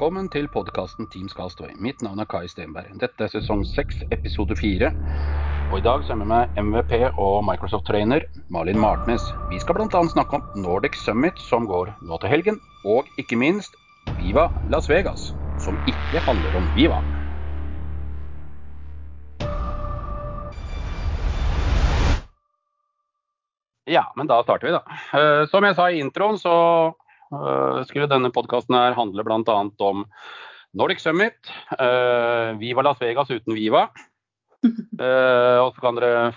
Velkommen til podkasten Team Castaway. Mitt navn er Kai Stenberg. Dette er sesong seks, episode fire. Og i dag sammen med MVP og Microsoft-trainer Malin Martnes. Vi skal bl.a. snakke om Nordic Summit, som går nå til helgen. Og ikke minst Viva Las Vegas, som ikke handler om Viva. Ja, men da starter vi, da. Eh, Som jeg sa i introen, så skulle denne podkasten handle bl.a. om Nordic Summit, eh, Viva Las Vegas uten Viva. Eh, og så kan dere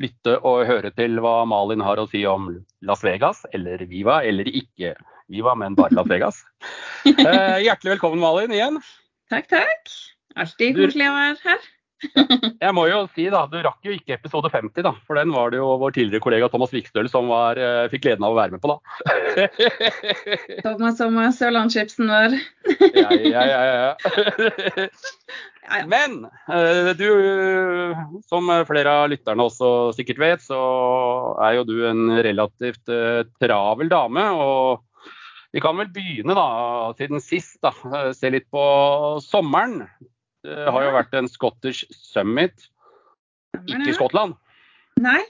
lytte og høre til hva Malin har å si om Las Vegas, eller Viva, eller ikke Viva, men bare Las Vegas. Eh, hjertelig velkommen, Malin, igjen. Takk, takk. Alltid koselig å være her. Jeg må jo si da, Du rakk jo ikke episode 50, da, for den var det jo vår tidligere kollega Thomas Vikstøl som var, eh, fikk gleden av å være med på. da. Thomas Thomas, Sørlandschipsen vår. ja, ja, ja, ja. Ja, ja. Men eh, du, som flere av lytterne også sikkert vet, så er jo du en relativt eh, travel dame. Og vi kan vel begynne da, siden sist, da, se litt på sommeren. Det har jo vært en Scottish Summit, ikke i? Skottland, Nei.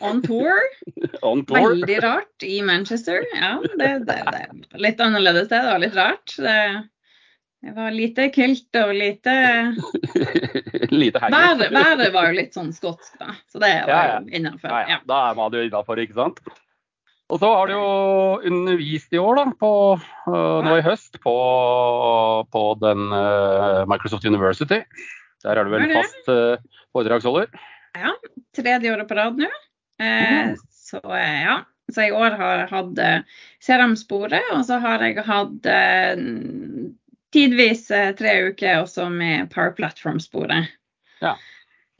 On tour. on tour. Veldig rart i Manchester. Ja, det, det, det litt annerledes det. Det var litt rart. Det, det var lite kilt og lite Lite herlig. Været, var jo litt sånn skotsk, da. Så det var Ja, ja. innafor. Ja, ja. Ja. Da er man jo innafor, ikke sant. Og så har du jo undervist i år, da, på, øh, nå i høst, på, på den øh, Microsoft University. Der er du vel fast øh, foredragsholder? Tredje året på rad nå. Eh, så eh, ja. Så i år har jeg hatt eh, CRM-sporet, og så har jeg hatt eh, tidvis eh, tre uker også med Power Platform-sporet. Ja.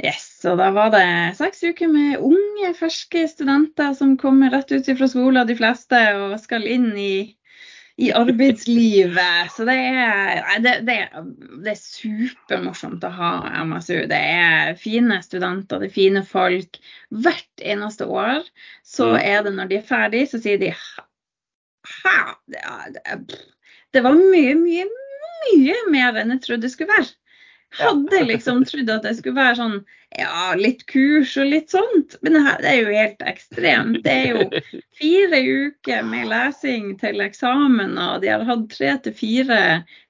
Yes, og da var det seks uker med unge, ferske studenter som kommer rett ut fra skolen, de fleste, og skal inn i, i arbeidslivet. Så det er, det, det, det er supermorsomt å ha MSU. Det er fine studenter, det er fine folk. Hvert eneste år så Mm. er det når de er ferdig, så sier de ha, Det, var mye, mye, mye mer enn jeg trodde det skulle være. Hadde liksom trodd at det skulle være sånn ja, litt kurs og litt sånt. Men det, her, det er jo helt ekstremt. Det er jo fire uker med lesing til eksamen, og de har hatt tre til fire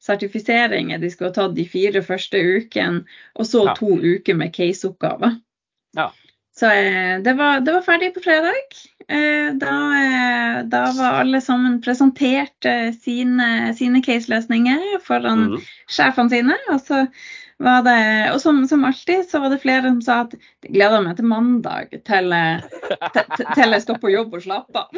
sertifiseringer de skulle ha tatt de fire første ukene, og så to uker med caseoppgaver. Ja. Så eh, det var, det var ferdig på fredag. Eh, da, eh, da var alle sammen presentert sine, sine caseløsninger foran mm. sjefene sine. Og så det, og som, som alltid så var det flere som sa at de gleder meg til mandag til, til, til- jeg skal på jobb og slappe av.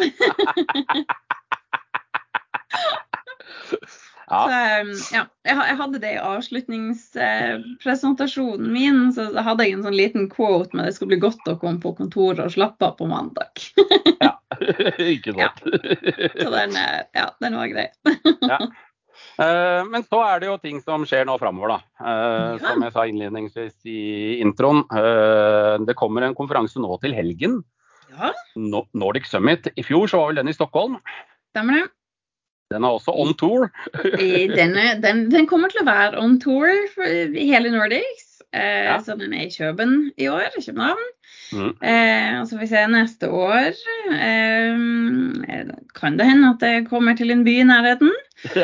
Ja. Um, ja, jeg, jeg hadde det i avslutningspresentasjonen min, så hadde jeg en sånn liten quote med det skulle bli godt å komme på kontoret og slappe av på mandag. ja, ikke sant. Så den, eh, ja, den var grei. Eh, Men så er det jo ting som skjer nå framover, da. Eh, Som jeg sa innledningsvis i introen. eh, Det kommer en konferanse nå til helgen. Ja, Nordic Summit. I fjor så var vel den i Stockholm. stemmer det. Den er også on tour. den, er, den, den kommer til å være on tour for, hele Nordics. Eh, Ja. Så den er i Køben i år, København. Mm. Eh, og så får vi se neste år. Eh, kan det hende at det kommer til en by i nærheten?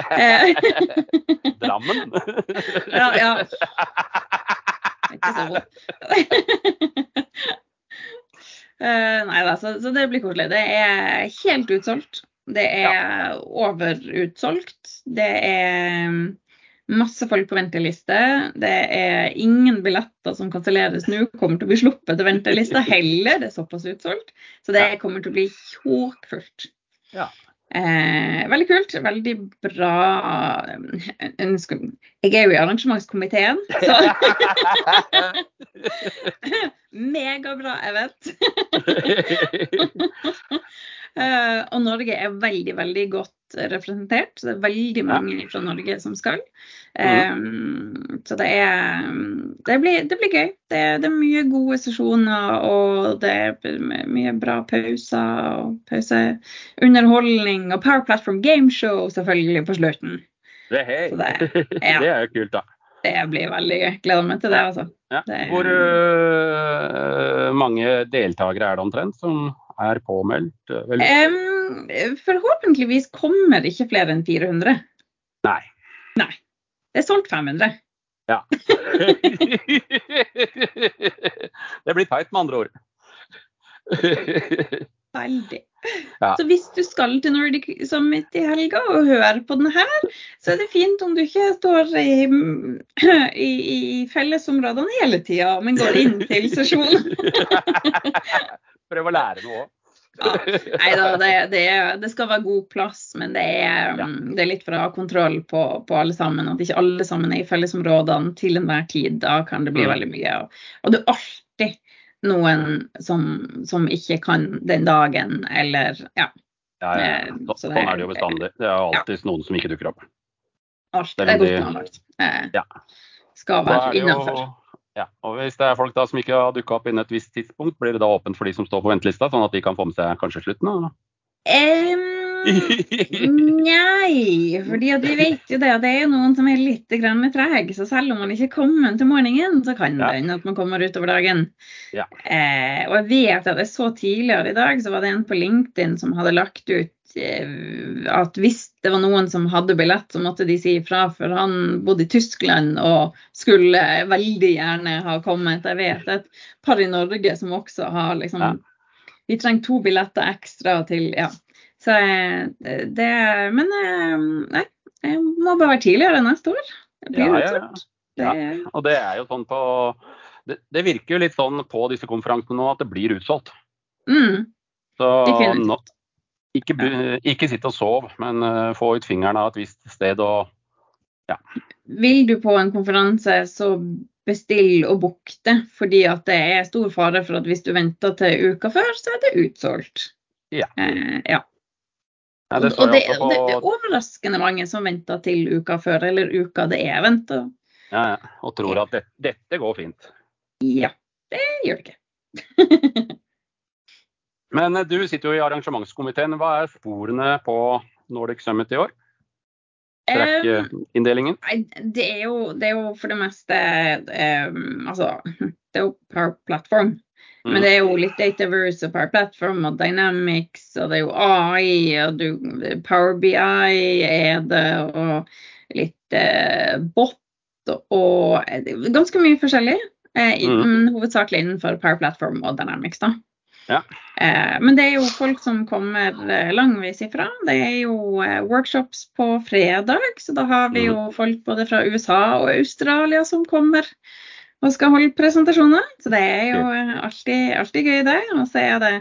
Drammen. ja, ja. Ikke så godt. Eh, nei da, så, så det blir koselig. Det er helt utsolgt. Det er overutsolgt. Det er masse folk på venteliste. Det er ingen billetter som kanselleres nå, kommer til å bli sluppet til ventelista heller. Det er såpass utsolgt. Så det kommer til å bli tjåkfullt. Ja. Eh, veldig kult. Veldig bra jeg Jeg er jo i arrangementskomiteen, så megabra event. Eh, og Norge er veldig, veldig godt representert. Så det er veldig mange fra Norge som skal. Um, så det er Det blir, det blir gøy. Det, det er mye gode sesjoner, og det er mye bra pauser og pauseunderholdning. Og Power Platform Gameshow selvfølgelig på slutten. Det. Så det- ja. det er jo kult, da. Det blir veldig gøy. Gleder meg til det, altså. Ja. Hvor øh, mange deltakere er det omtrent som er påmeldt? øh, Forhåpentligvis kommer det ikke flere enn 400. Nei. Det er solgt 500. Ja. det blir teit, med andre ord. Veldig. Ja. Så hvis du skal til Nordic Summit i helga og hører på den her, så er det fint om du ikke står i, i, i fellesområdene hele tida, men går inn til sesjonen. Prøv å lære noe òg. Ja. Nei da, det, det, det skal være god plass, men det er, Ja. det er litt for å ha kontroll på, på alle sammen. At ikke alle sammen er i fellesområdene til enhver tid. Da kan det bli Mm. veldig mye. Og, og det er alltid noen som, som ikke kan den dagen, eller ja. Ja, ja. Eh, Så, så det sånn er- det jo bestandig. Det er alltid noen som ikke dukker opp. Alt Det det er godt planlagt. Eh, Ja. Skal være innafor. Ja, og Hvis det er folk da som ikke har dukka opp innen et visst tidspunkt, blir det da åpent for de som står på ventelista, sånn at de kan få med seg kanskje slutten? da? nei, fordi at vi vet jo det at det er noen som er litt grann treg. Så selv om man ikke kommer til morgenen, så kan det Ja. at man kommer utover dagen. Ja. Eh, og jeg vet at jeg så tidligere i dag, så var det en på LinkedIn som hadde lagt ut at hvis det var noen som hadde billett, så måtte de si ifra. For han bodde i Tyskland og skulle veldig gjerne ha kommet. Jeg vet et par i Norge som også har liksom Ja. Vi trenger to billetter ekstra til Ja. Så eh, det Men eh, nei, jeg må bare være tidligere neste år. Det blir Ja, ja, ja. Det, Og det er jo sånn på det, det virker jo litt sånn på disse konferansene nå at det blir utsolgt. mm, Så nå, ikke, ikke sitt og sov, men eh, få ut fingeren av et visst sted og vil du på en konferanse, så bestill og book det. Fordi at det er stor fare for at hvis du venter til uka før, så er det utsolgt. Ja. Eh, ja. ja det og det, det er overraskende mange som venter til uka før, eller uka det er venta. ja, ja, og tror at det, dette går fint. Ja, det gjør det ikke. Men eh, du sitter jo i arrangementskomiteen. Hva er sporene på Nordic Summit i år? Trekkinndelingen? Um, det er, jo, det er jo for det meste um, Altså, det er jo Power Platform. Mm. Men det er jo litt Dataverse og Power Platform og Dynamics, og det er jo AI, og du, Power BI er det, og litt eh, bot og, ganske mye forskjellig. Eh, Mm. hovedsakelig innenfor Power Platform og Dynamics, da. Ja. Eh, men det er jo folk som kommer langvis langveis ifra. Det er jo eh, workshops på fredag, så da har vi jo folk både fra USA og Australia som kommer og skal holde presentasjoner. Så det er jo eh, alltid, alltid gøy, det. Og så er det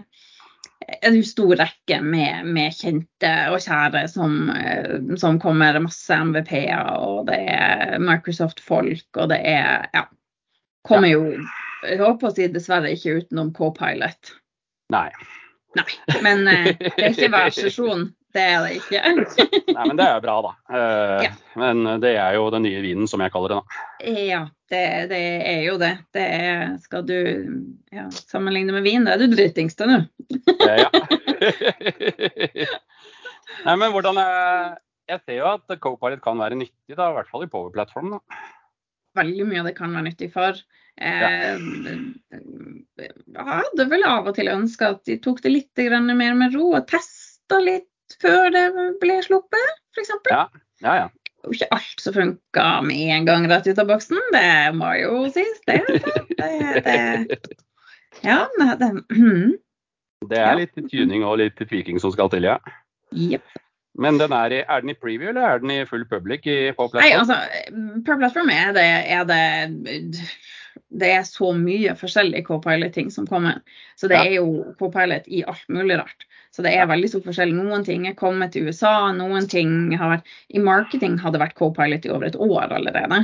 en stor rekke med, med kjente og kjære som, eh, som kommer. Masse MVP-er, og det er Microsoft-folk, og det er Ja. Kommer jo Jeg håper å si dessverre ikke utenom Copilot. Nei. Nei, men eh, det er ikke hver sesjon. Det er det ikke. Nei, men det er jo bra, da. Eh, Ja. Men det er jo den nye vinen, som jeg kaller det. da. Ja, det, det er jo det. Det er, skal du ja, sammenligne med vin, da er du dritings til nå. Eh, ja. Nei, men hvordan Jeg ser jo at co-pilot kan være nyttig, da, i hvert fall i Power-plattformen. da. Veldig mye av det kan være nyttig for. Eh, jeg hadde vel av og til ønska at de tok det litt mer med ro og testa litt før det ble sluppet, f.eks. Ja. Ja, ja. Ikke alt som funka med en gang rett ut av boksen, det må jo sies. Det, det, det, ja, det, mm, Det er litt tuning og litt tweaking som skal til, ja. Yep. Men den er, i, er den i preview, eller er den i full public i, på Nei, altså, per plattform er det, er det det er så mye forskjellig co-pilot-ting som kommer. Så det er jo co-pilot i alt mulig rart. Så det er veldig stor forskjell. Noen ting er kommet til USA, noen ting har vært I marketing hadde vært co-pilot i over et år allerede.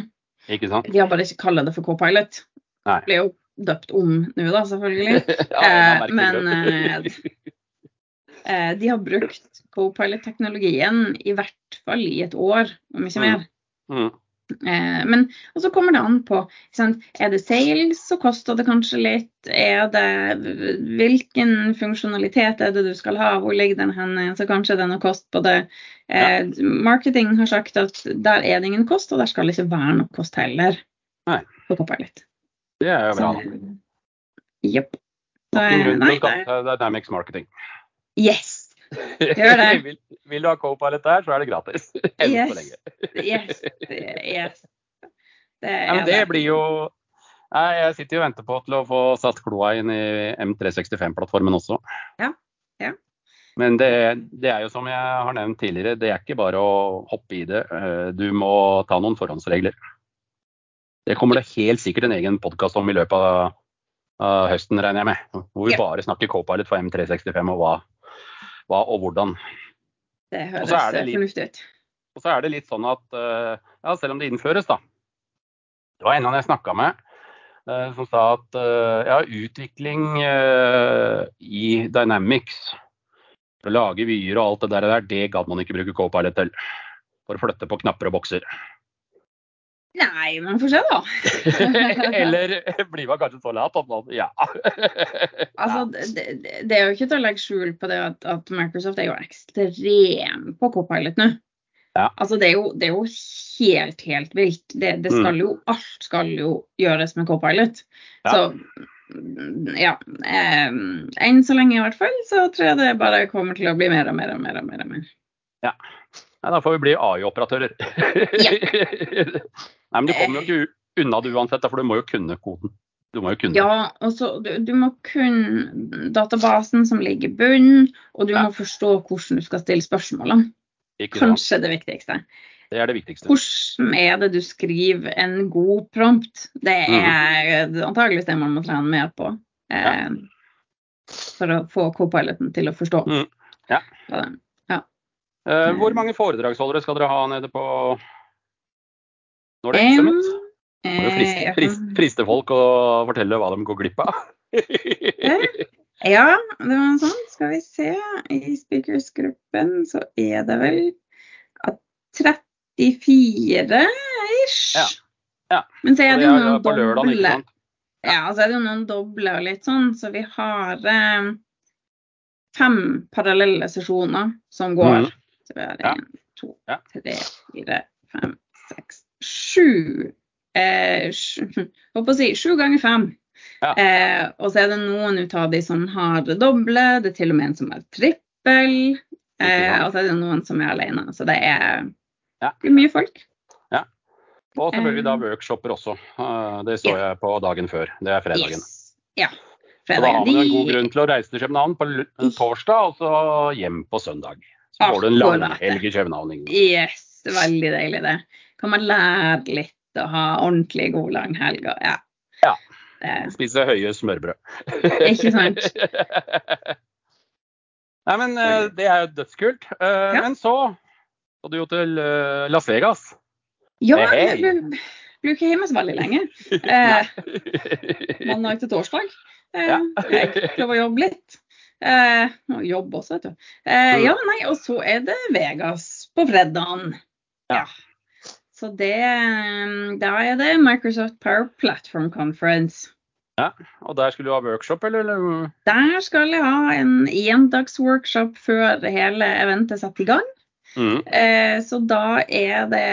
Ikke sant? De har bare ikke kalt det for co-pilot. Det ble jo døpt om nå, da, selvfølgelig. Ja, Eh, men eh, eh, de har brukt co-pilot-teknologien i hvert fall i et år, om ikke mer. Mm. Eh, men og så kommer det an på sant? Er det sales, så koster det kanskje litt. Er det Hvilken funksjonalitet er det du skal ha? Hvor ligger den hen? Så kanskje det er noe kost på det. Eh, marketing har sagt at der er det ingen kost, og der skal det ikke være noe kost heller. Nei. Det er jo bra. Så, Jepp. Dynamics Marketing. Yes. Gjør det. vil, vil du ha Copilot der, så er det gratis. Enn Yes. så lenge. Yes. yes. Det Ja, men det blir jo Nei, Jeg sitter jo og venter på til å få satt kloa inn i M365-plattformen også. Ja, ja. Men det, det er jo som jeg har nevnt tidligere, det er ikke bare å hoppe i det. Eh, Du må ta noen forhåndsregler. Det kommer det helt sikkert en egen podkast om i løpet av, av høsten, regner jeg med. Hvor vi Ja. bare snakker Copilot for M365 og hva, hva og hvordan. Det høres det litt- fornuftig ut. Og så er det litt sånn at eh, ja, selv om det innføres, da. Det var en av dem jeg snakka med eh, som sa at eh, ja, utvikling eh, i Dynamics for å lage vyer og alt det der, det gadd man ikke bruke Copilot til. For å flytte på knapper og bokser. Nei, man får se, da. Eller blir man kanskje så lat at man Ja. Altså, det, det, er jo ikke til å legge skjul på det at, at Microsoft er jo ekstrem på Copilot nå. Ja. Altså, det er, jo, det er jo helt, helt vilt. Det, det Mm. skal jo, alt skal jo gjøres med Copilot. Ja. Så mm, ja. Enn så lenge i hvert fall, så tror jeg det bare kommer til å bli mer og mer og mer. og mer, og mer. Nei, da får vi bli AI-operatører. Nei, men du kommer jo ikke unna det uansett, for du må jo kunne koden. Du må jo kunne. Ja, og så du, du må kunne databasen som ligger i bunnen, og du Ja. må forstå hvordan du skal stille spørsmålene. Kanskje det viktigste. Det er det viktigste. Hvordan er det du skriver en god prompt? Det er antageligvis det man må trene mer på. Eh, For å få co-piloten til å forstå. Mm. Ja. hva Eh, hvor mange foredragsholdere skal dere ha nede på Nordic Summit? Må jo friste, jeg friste, folk og fortelle hva de går glipp av. Ja, det var sånn. Skal vi se. I speakersgruppen så er det vel 34 ish. Ja. Ja. Men så er det jo er noen doble. sant? Ja, så er det noen doble og litt sånn, så vi har eh, fem parallelle sesjoner som går. Mhm. Så vi har Ja. én, to, Ja. tre, fire, fem, seks, sju. Eh, Håper å si sju ganger fem. Ja. Eh, og så er det noen ut av de som har det doble, det er til og med en som har trippel. Eh, og så er det noen som er alene. Så det er, Ja. det er mye folk. Og selvfølgelig da Eh. workshoper også. Eh, Det så Ja. jeg på dagen før. Det er fredagen. Yes. Ja. Så da har man en god grunn til å reise til København på torsdag, og så hjem på søndag. Så får du en langhelg i København. Yes, veldig deilig det. Kan man lære litt og ha ordentlig god langhelg. Og, ja. Ja. Spise høye smørbrød. Ikke sant? Nei, men eh, det er jo dødskult. Eh, Ja. Men så skal du jo til eh, Las Vegas. ja, hey. jeg blir, blir ikke hjemme så veldig lenge. Eh, mandag til torsdag. Eh, Ja. Jeg prøver å jobbe litt. Eh, jobb også, vet du. Eh, Mm. ja, nei, og så er det Vegas på fredagen. Ja. Så det Da er det Microsoft Power Platform Conference. Ja, Og der skulle du ha workshop, eller? Der skal jeg ha en endagsworkshop før hele eventet satt i gang. Mm. Eh, så da er det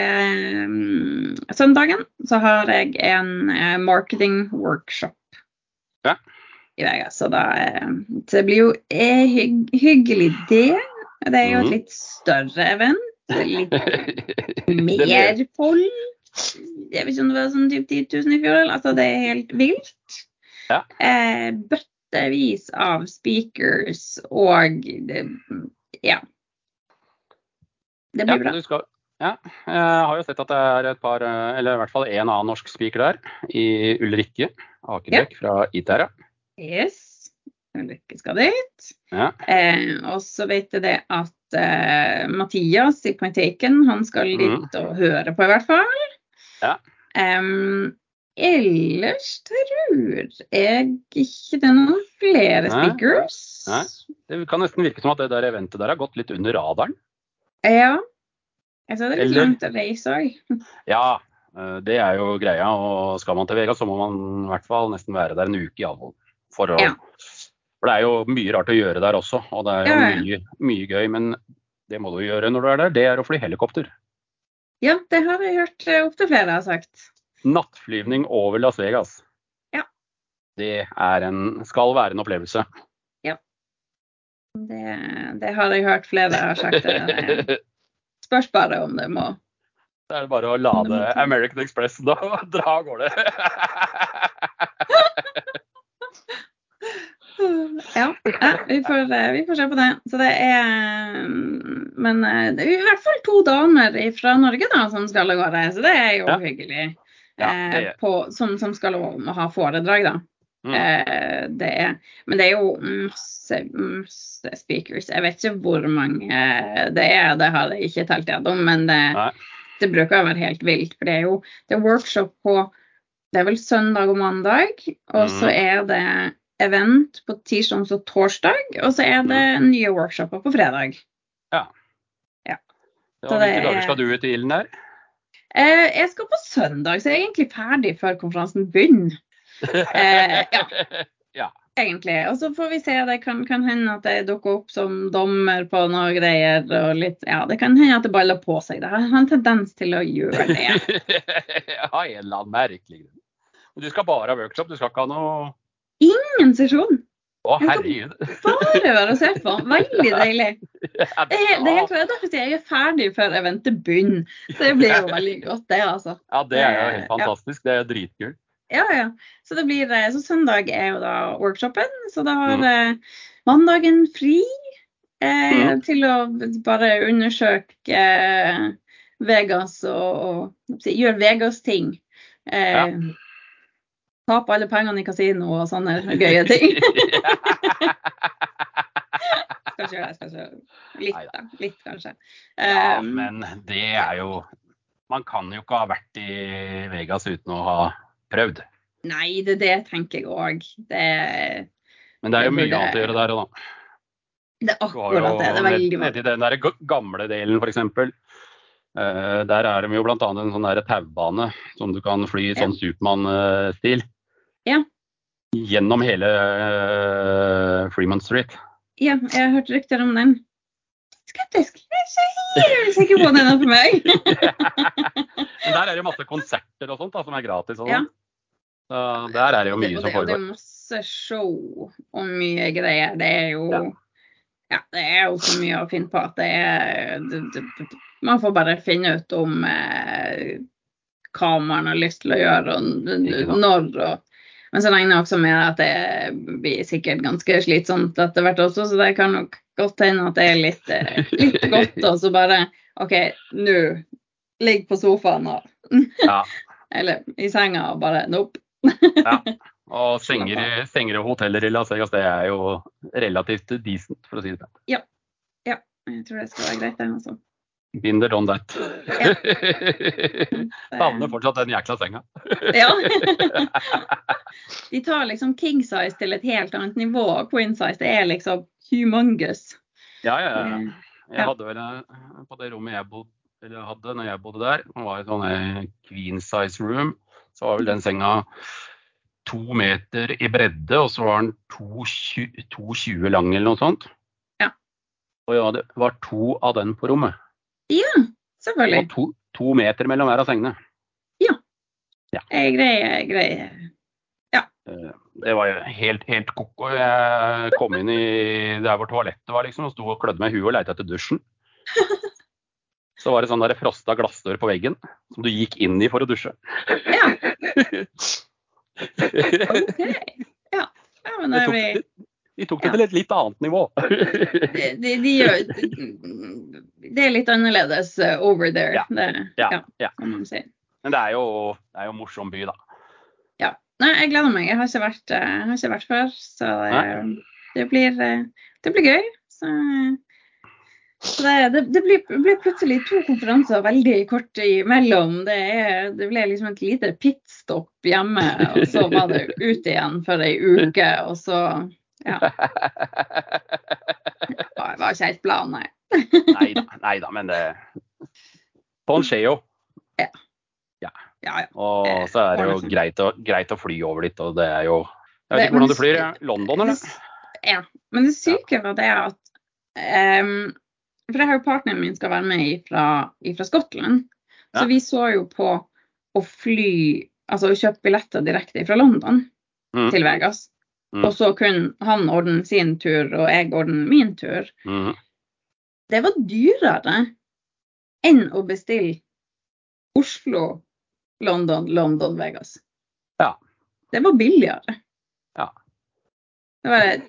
mm, Søndagen så har jeg en eh, marketing workshop Ja. I Vegas. Så da eh, så det blir jo eh, hygg, hyggelig, det. Det er jo et Mhm. litt større event. Litt mer folk. Jeg vet ikke om det var sånn typ 10 000 i fjor. Altså, det er helt vilt. Ja. Eh, bøttevis av speakers og det, Ja. Det Ja, blir bra. du skal, ja, jeg har jo sett at det er et par, eh, eller i hvert fall en annen norsk speaker der, i Ulrikke Akerbekk fra ITERA. Yes. Ulrikke skal dit. Ja. Eh, og så vet jeg det at eh, Mathias i Point Taken, han skal dit mm. og høre på, i hvert fall. Ja. Um, ellers tror jeg ikke det er noen flere speakers. Nei. Det kan nesten virke som at det der eventet der har gått litt under radaren. Ja. Jeg sa det litt langt å reise òg. Ja, Eh, Det er jo greia, og skal man til Vegas, så må man i hvert fall nesten være der en uke iallfall. For, å- Ja. for det er jo mye rart å gjøre der også, og det er jo Ja, ja. mye, mye gøy. Men det må du gjøre når du er der, det er å fly helikopter. Ja, det har jeg hørt eh, opptil flere har sagt. Nattflyvning over Las Vegas. Ja. Det en, skal være en opplevelse. Det, det har jeg hørt flere har sagt. Det spørs bare om det må Da er det bare å lade American Express da, og dra av gårde. Ja, ja vi, får, eh, vi får se på det. Så det er mm, Men eh, det er i hvert fall to damer fra Norge da, som skal av gårde, så det er jo Ja. hyggelig. Ja, Eh, det er- på, som, som skal ha foredrag, da. Mm. Eh, det er, men det er jo masse, masse speakers. Jeg vet ikke hvor mange eh, det er, det har jeg ikke telt gjennom, men det, det bruker å være helt vilt. For det er jo det er workshop på det er vel søndag og mandag, og så Mhm. er det event på tirsdag og torsdag, og så er det Mhm. nye workshoper på fredag. Ja, Så Hvilke er- dager skal du ut i ilden der? Eh, jeg skal på søndag, så jeg er egentlig ferdig før konferansen begynner. Eh, ja. egentlig. Og så får vi se. Det kan, kan hende at jeg dukker opp som dommer på noe greier. og litt, ja, Det kan hende at det baller på seg. Det har en tendens til å gjøre det. Av en eller annen merkelig grunn. Du skal bare ha workshop, du skal ikke ha noe Ingen sesjon. Å, herregud. Bare være og se på. Veldig deilig. Det er, det er helt, derfor jeg jeg er ferdig før eventet begynner. Det blir jo veldig godt, det, altså. Ja, det er jo helt Ja. fantastisk. Det er dritkult. Ja, ja. Så, det blir, eh, så søndag er jo da workshopen, så da har Mhm. eh, mandagen fri eh, mm. til å bare undersøke eh, Vegas og, og jeg gjøre Vegas-ting. Eh, Ja. Tape alle pengene i kasino og sånne gøye ting. skal ikke gjøre det, skal ikke gjøre det. Litt, da. Litt, kanskje. Ja, Um, men det er jo Man kan jo ikke ha vært i Vegas uten å ha prøvd. Nei, det, det tenker jeg òg. Men det er jo mye det, annet å gjøre der òg, da. det er akkurat det. Det er veldig ned- nedi den der gamle delen, f.eks. Uh, der er de jo bl.a. en sånn taubane som du kan fly i sånn Supermann-stil. Ja. Gjennom hele uh, Fremont Street. Ja, jeg har hørt rykter om den. Skeptisk. Jeg er ikke helt sikker på den er for meg. Men der er det masse konserter og sånt da, som er gratis. Og Ja. Så der er det jo mye det, som foregår. det er masse show og mye greier. Det er jo Ja. ja, det er jo så mye å finne på at det er det, det, Man får bare finne ut om eh, hva man har lyst til å gjøre, og når. og men så regner jeg også med at det blir sikkert ganske slitsomt etter hvert også, så det kan nok godt hende at det er litt, eh, litt godt og så bare OK, nå ligg på sofaen og Ja. Eller i senga og bare nope. Ja. Og senger, senger og hoteller i Las Vegas, det er jo relativt decent, for å si det sånn. Jeg tror det skal være greit, det. Altså. Binder on that. Det- Savner fortsatt den jækla senga. Ja. De tar liksom king size til et helt annet nivå. Queen size det er liksom humongous. Ja, ja, ja. Eh, Jeg hadde vel eh, på det rommet jeg bodde, eller hadde når jeg bodde der, det var et sånn eh, queen size room, så var vel den senga to meter i bredde, og så var den 2,20 2,20 lang eller noe sånt. Ja. Og ja, det var to av den på rommet. Ja, selvfølgelig. Og to, to meter mellom hver av sengene. Jeg greier, greier. Ja. Det var jo helt, helt ko-ko. Jeg kom inn i der hvor toalettet var, liksom, og sto og klødde meg i huet og leita etter dusjen. Så var det sånn der frosta glassdør på veggen som du gikk inn i for å dusje. Ja, OK. Ja, ja men det, tok, det- de tok det Ja. til et litt annet nivå. de, de, de gjør Det er litt annerledes uh, over there. Ja. Det, Ja, ja. Men det er jo, det er jo en morsom by, da. Ja. Nei, jeg gleder meg. Jeg har ikke vært, eh, har ikke vært før, så det, det, blir, eh, det blir gøy. Så, så det, det, det blir, blir plutselig to konferanser veldig kort imellom. Det, er, det ble liksom et lite pitstop hjemme, og så var det ut igjen for ei uke, og så Ja. Det var ikke helt planen, nei. Nei da, nei da, men det Sånn skjer jo. Ja, ja. Og så er det jo greit å, greit å fly over dit, og det er jo Jeg vet ikke hvordan du flyr. ja. London, eller? Ja. Men det syke var det at um, For jeg har jo partneren min skal være med fra Skottland. Så vi så jo på å fly Altså å kjøpe billetter direkte fra London Mm. til Vegas. Mm. Og så kunne han ordne sin tur, og jeg ordne min tur. Mm. Det var dyrere enn å bestille Oslo, London, London, Vegas. Ja. Det var billigere. Ja. Det var,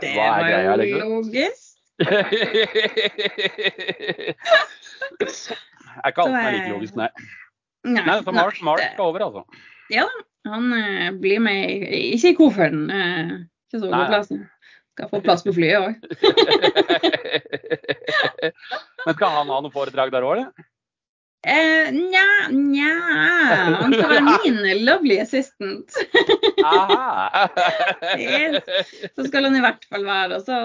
det var jo liksom? logisk. er ikke alt som er like logisk, nei. Nei, så Mark, Mars skal over, altså. Ja da, han eh, blir med, i- ikke i kofferten, eh, ikke så god plass. Skal få plass på flyet òg. Men skal han ha noe foredrag der òg, eller? Eh, nja, nja Han skal være min lovely assistant. Aha. Yes. Så skal han i hvert fall være. Og så,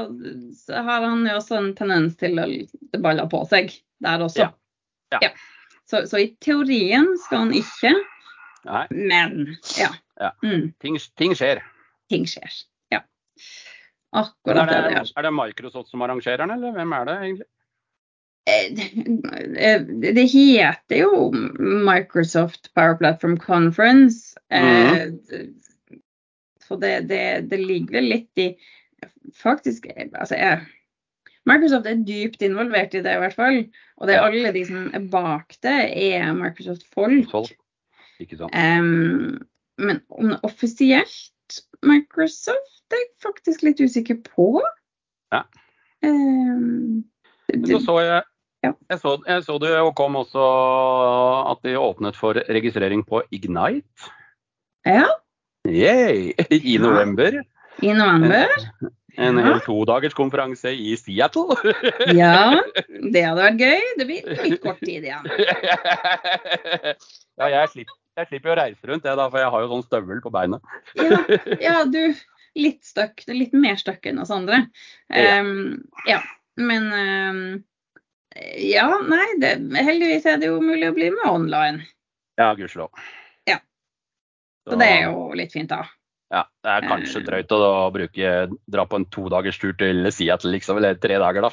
så har han jo også en tendens til å balle på seg der også. Ja. Ja. Så, så i teorien skal han ikke, Nei, men ja. Ja. Mm, ting, ting skjer. ting skjer. Ja. Akkurat er, det det det, er det Microsoft som arrangerer den, eller hvem er det egentlig? Eh, Det det heter jo Microsoft Power Platform Conference. Eh, Så det, det, det ligger vel litt i Faktisk, altså jeg Microsoft er dypt involvert i det, i hvert fall. Og det er alle de som er bak det, er Microsoft-folk. Ikke sant. Um, men om det er offisielt Microsoft, det er jeg faktisk litt usikker på. Ja. Um, det, så jeg, Ja. jeg, så, jeg så det og kom også at de åpnet for registrering på Ignite. ja, Yay! I Ja. november. i november. En Ja. hel todagers konferanse i Seattle. Ja, det hadde vært gøy. Det blir litt kort tid igjen. ja, jeg slipper, jeg slipper jo å reise rundt, jeg da, for jeg har jo sånn støvel på beina. Ja, ja du, litt støkk. Litt mer støkk enn oss andre. Ja. Ja, men um, Ja, nei, det, heldigvis er det jo mulig å bli med online. Ja, gudskjelov. Ja. Så, det er jo litt fint, da. Ja, det er kanskje Eh. drøyt å bruke, dra på en todagers tur til Seattle, liksom, eller tre dager, da.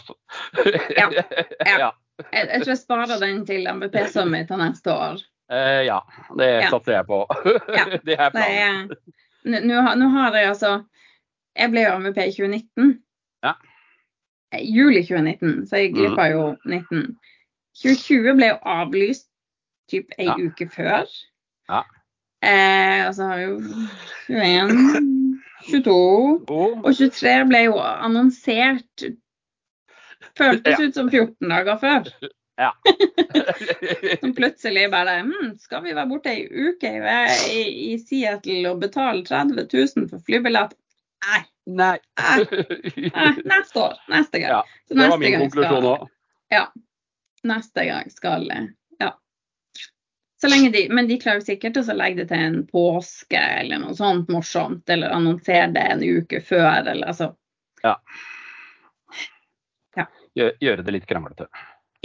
Ja, ja. Jeg, jeg tror jeg sparer den til MVP Summit til neste år. Eh, ja, det Ja. satser jeg på. Ja, det er planen. er, nå, har- har jeg altså Jeg ble jo MVP i 2019. Ja. Eh, Juli 2019, så jeg glippa jo 19. 2020 ble jo avlyst typ ei Ja. uke før. Ja. Eh, og så har vi jo 21, 22 Oh, og 23 ble jo annonsert Føltes Ja. ut som 14 dager før. Ja. Som plutselig bare hm, Skal vi være borte ei uke i, i, Seattle og betale 30 000 for flybillett? Nei. Nei. neste år. Neste gang. Ja, det var min konklusjon òg. ja, neste gang skal Ja. Så lenge de, men de klarer sikkert å legge det til en påske eller noe sånt morsomt, eller annonsere det en uke før, eller altså Gjøre det litt kranglete.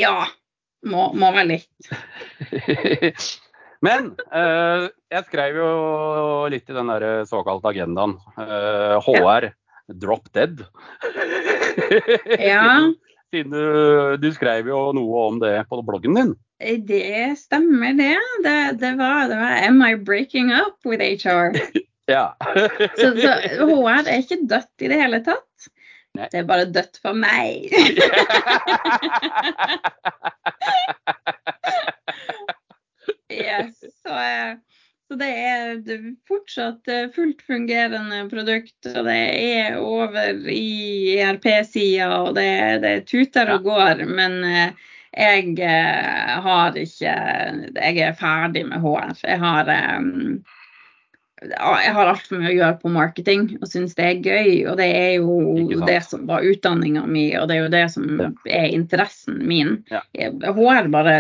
Ja. Må, må være litt. Men eh, jeg skrev jo litt i den der såkalte agendaen. eh, HR drop dead. Ja. Siden du, du skrev jo noe om det på bloggen din. Det stemmer, det. Det, det, var, det var Am I breaking up with HR? Ja. Så, så HR er ikke dødt i det hele tatt. Nei. Det er bare dødt for meg. yes. Så, eh, så det er fortsatt eh, fullt fungerende produkt, og det er over i ERP-sida, og det, det tuter og går. Men eh, jeg har ikke Jeg er ferdig med HR. Jeg har ja, jeg har altfor mye å gjøre på marketing og syns det er gøy. Og det er jo det som var utdanninga mi, og det er jo det som Ja. er interessen min. Ja. HR bare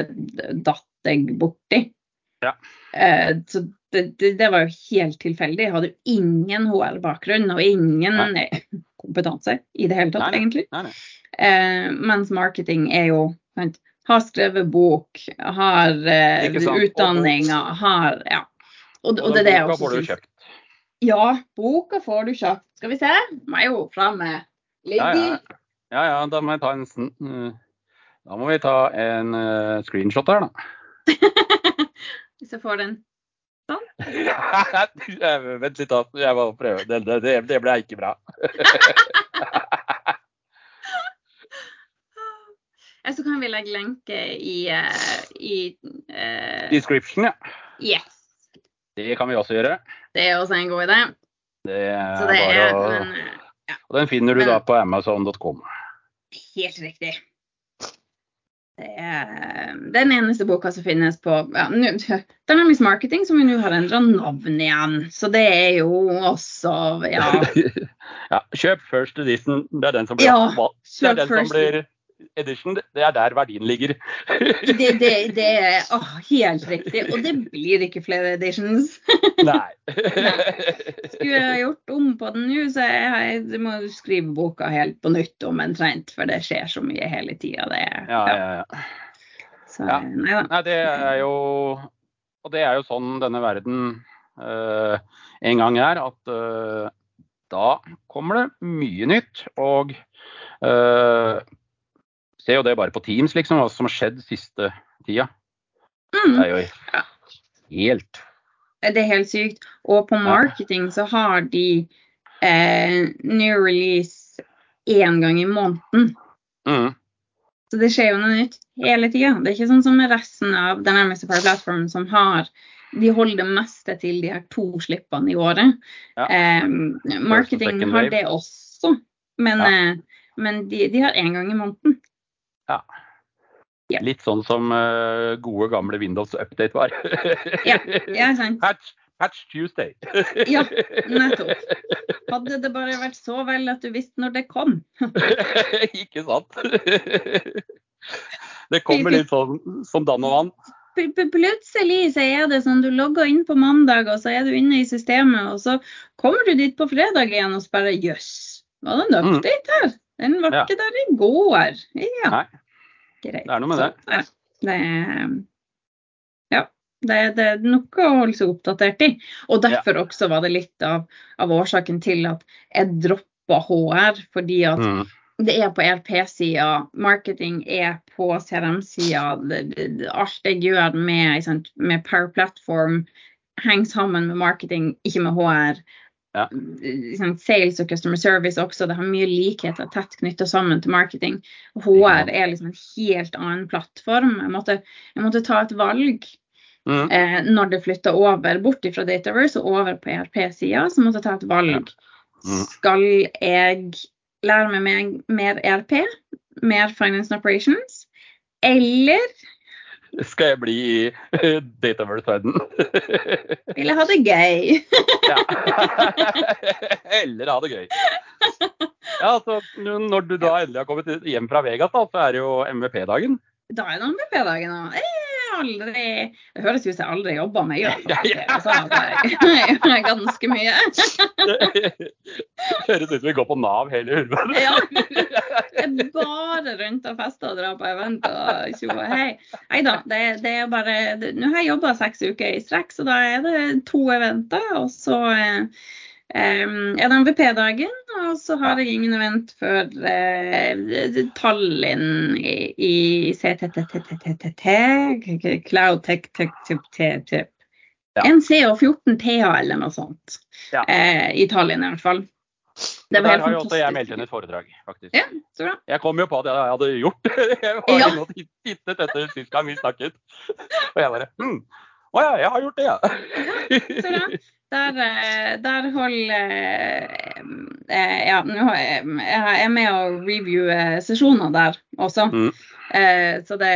datt jeg borti. Ja. Eh, så det, det, det var jo helt tilfeldig. Jeg hadde jo ingen HR-bakgrunn og ingen kompetanse i det hele tatt, Nei, nei. egentlig. Nei, nei. Eh, mens marketing er jo sant, har skrevet bok, har eh, Ikke utdanninga, har Ja. Og, og det det jeg boka får du kjøpt. Ja, boka får du kjøpt. Skal vi se. Må jeg jo fram med Ja, ja. ja, ja, da må jeg ta en eh, Da må vi ta en uh, screenshot her, da. Hvis jeg får den. sånn. Vent litt, da. Jeg må prøve. Det, det, det, det ble ikke bra. Så kan vi legge lenke i, uh, i uh, Description, ja. Yes. Det kan vi også gjøre. Det er også en god idé. Det er Så det bare er men, ja. Og den finner du men- da på amazon.com. helt riktig. Det er den eneste boka som finnes på ja, Dynamics Marketing, som vi nå har endra navn igjen. Så det er jo også Ja. ja, kjøp first edition. Det er den som blir, Ja, det er den som blir edition. Det er der verdien ligger. Det, det, det er å, helt riktig. Og det blir ikke flere editions. Nei. Skulle jeg gjort om på den nå, så jeg, jeg må skrive boka helt på nytt om omtrent. For det skjer så mye hele tida. Ja, ja, ja. Så Ja. nei. Nei, det er jo Og det er jo sånn denne verden eh, en gang er, at eh, da kommer det mye nytt. Og uh, ser jo det bare på Teams, liksom, hva som har skjedd siste tida. Mm. Det er jo helt Det er helt sykt. Og på marketing så har de eh, new release én gang i måneden. mm, Så det skjer jo noe nytt hele tida. Det er ikke sånn som resten av den nærmeste Power Platform som har De holder det meste til de her to slippene i året. Ja. Eh, marketing har det også, men, Ja. eh, men de, de har én gang i måneden. Ja. Litt sånn som uh, gode, gamle Windows Update var. Ja, ja, sant. Patch, patch Tuesday. Ja, nettopp. Hadde det bare vært så vel at du visste når det kom. Ikke sant? Det kommer litt sånn som dann og vann. Pl- pl- Plutselig så er det sånn du logger inn på mandag, og så er du inne i systemet, og så kommer du dit på fredag igjen og spør jøss, var det en Mm. update her? Den var Ja. ikke der i går. Ja, Nei, greit. det er noe med Så, det. ja, det ja, det, det er noe å holde seg oppdatert i. Og derfor også var det litt av, av årsaken til at jeg droppa HR, fordi at Mm. det er på ERP-sida, marketing er på CRM-sida. Alt jeg gjør med, med Power Platform henger sammen med marketing, ikke med HR. Ja. Ikke Sales og customer service også, det har mye likheter tett knytta sammen til marketing. HR er liksom en helt annen plattform. Jeg måtte, jeg måtte ta et valg Mm. eh, når det flytta over bort fra Dataverse og over på ERP-sida, så måtte jeg ta et valg. Mm. Skal jeg lære meg mer, mer ERP, mer Finance and Operations, eller Skal jeg bli i dataverse-verdenen. Eller ha det gøy? ja. Eller ha det gøy. Ja, så når du da endelig har kommet hjem fra Vegas, da, så er det jo MVP-dagen. Da er det MVP-dagen. Aldri Det høres ut som jeg aldri jobba med. Altså, jeg gjør ganske mye. Det høres ut som vi går på Nav hele Ulven. Ja. Jeg bare rundt og fester og drar på event og tjo og hei. Nei da, det, det er bare Nå har jeg jobba seks uker i strekk, så da er det to eventer. Og så eh, em, er det MVP-dagen, og så har jeg ingen event før uh, Tallinn i, i CTTTTT, Cloud Tech Tech Tip Tip. NCO14TA eller noe sånt. Eh, I Tallinn i hvert fall. Det var helt også jeg fantastisk. meldt inn et foredrag, faktisk. Ja, så bra. Jeg kom jo på at jeg hadde gjort. Jeg var Ja. inne og titt- tittet etter sist gang vi snakket. Og jeg bare hm. Å ja, jeg har gjort det, ja. Så bra. Der, eh, der holder eh, eh, Ja, jeg, er med å reviewe sesjoner der også. Mm. Eh, så det,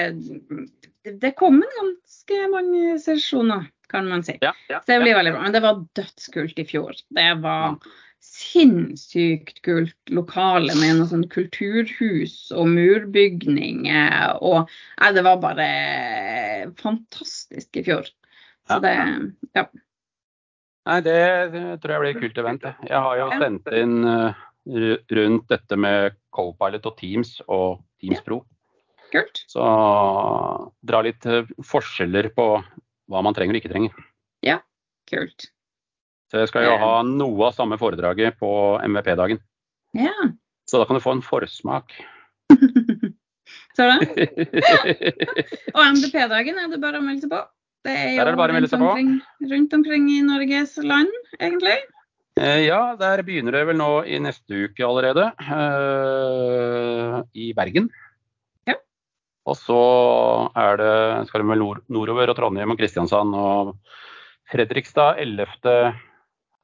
det, kommer ganske mange sesjoner, kan man si. ja, ja, Så det blir ja. veldig bra. Men det var dødskult i fjor. Det var sinnssykt kult lokale med noe sånn kulturhus og murbygninger. Og nei, det var bare fantastisk i fjor. Så det Ja. Nei, det tror jeg blir et kult event. Jeg har jo sendt inn eh, rundt dette med Copilot og Teams og Teams Pro. Kult. Så dra litt eh, forskjeller på hva man trenger og ikke trenger. Ja, Kult. Så jeg skal jo ha noe av samme foredraget på MVP-dagen. Ja. Så da kan du få en forsmak. Så da. Og MVP-dagen er det bare å melde seg på. Det er jo Der er det bare å melde rundt seg på. omkring, rundt omkring i Norges land, egentlig. Eh, Ja, der begynner det vel nå i neste uke allerede. eh, I Bergen. Ja. Og så er det, skal det vel nord, nordover og Trondheim og Kristiansand og Fredrikstad 11.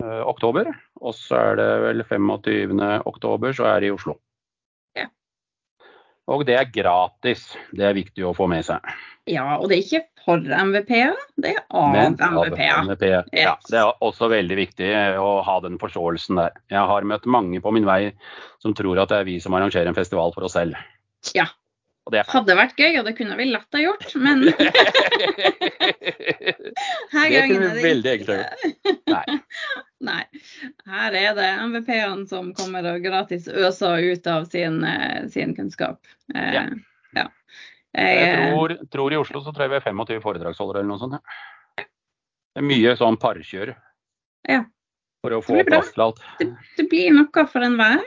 eh, oktober. Og så er det vel 25. oktober, så er det i Oslo. Og det er gratis. Det er viktig å få med seg. Ja, og det er ikke for MVP-en, det er av MVP-en. MVP, ja, det er også veldig viktig å ha den forståelsen der. Jeg har møtt mange på min vei som tror at det er vi som arrangerer en festival for oss selv. Ja. Det. Hadde vært gøy, og det kunne vi lett ha gjort, men her Det kunne vi det veldig enkelt Nei. Nei. Her er det MVP-ene som kommer og gratis øser ut av sin, eh, sin kunnskap. Eh, Ja. ja. Jeg Jeg, tror, tror i Oslo så tror jeg vi er 25 foredragsholdere eller noe sånt. Ja. Det er mye sånn parkjør. Ja. For å få plass til alt. det, det blir noe for enhver.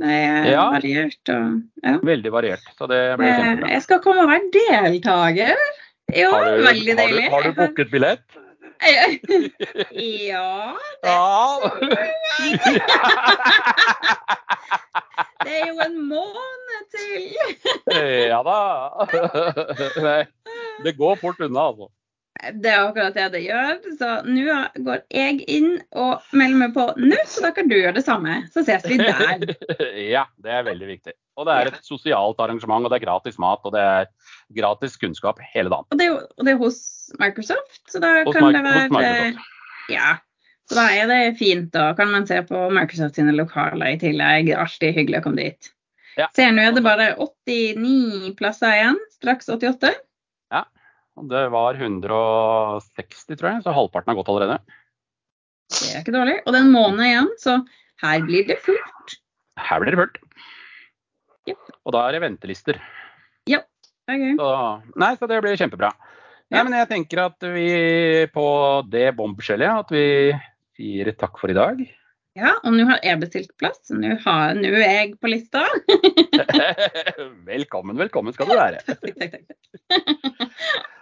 Det er Ja. variert og ja. Veldig variert. Så det blir Eh, kjempebra. Jeg skal komme og være deltaker. Jo, Har du, veldig har du, deilig. har du booket billett? ja, Ja. det er jo en måned til. Ja da. Nei, det går fort unna, altså. Det er akkurat det det gjør. Så nå går jeg inn og melder meg på nå, så da kan du gjøre det samme. Så ses vi der. Ja, det er veldig viktig. Og det er et sosialt arrangement, og det er gratis mat, og det er gratis kunnskap hele dagen. Og det er og det er hos Microsoft, så da Hos kan det være. Ja. Så da er det fint. Da kan man se på Microsoft sine lokaler i tillegg. Alltid hyggelig å komme dit. Ja. Ser nå er det bare 89 plasser igjen. Straks 88. Det var 160, tror jeg, så halvparten har gått allerede. Det er ikke dårlig. Og det er en måned igjen, så her blir det fullt. Her blir det fullt. Yep. Og da er det ventelister. Er gøy. Så, nei, så det blir kjempebra. Nei, Ja. men jeg tenker at vi på det bombskjellet at vi sier takk for i dag. Ja, og nå har jeg bestilt plass. Nå har- nå er jeg på lista. velkommen, velkommen skal du være. Takk, takk, takk.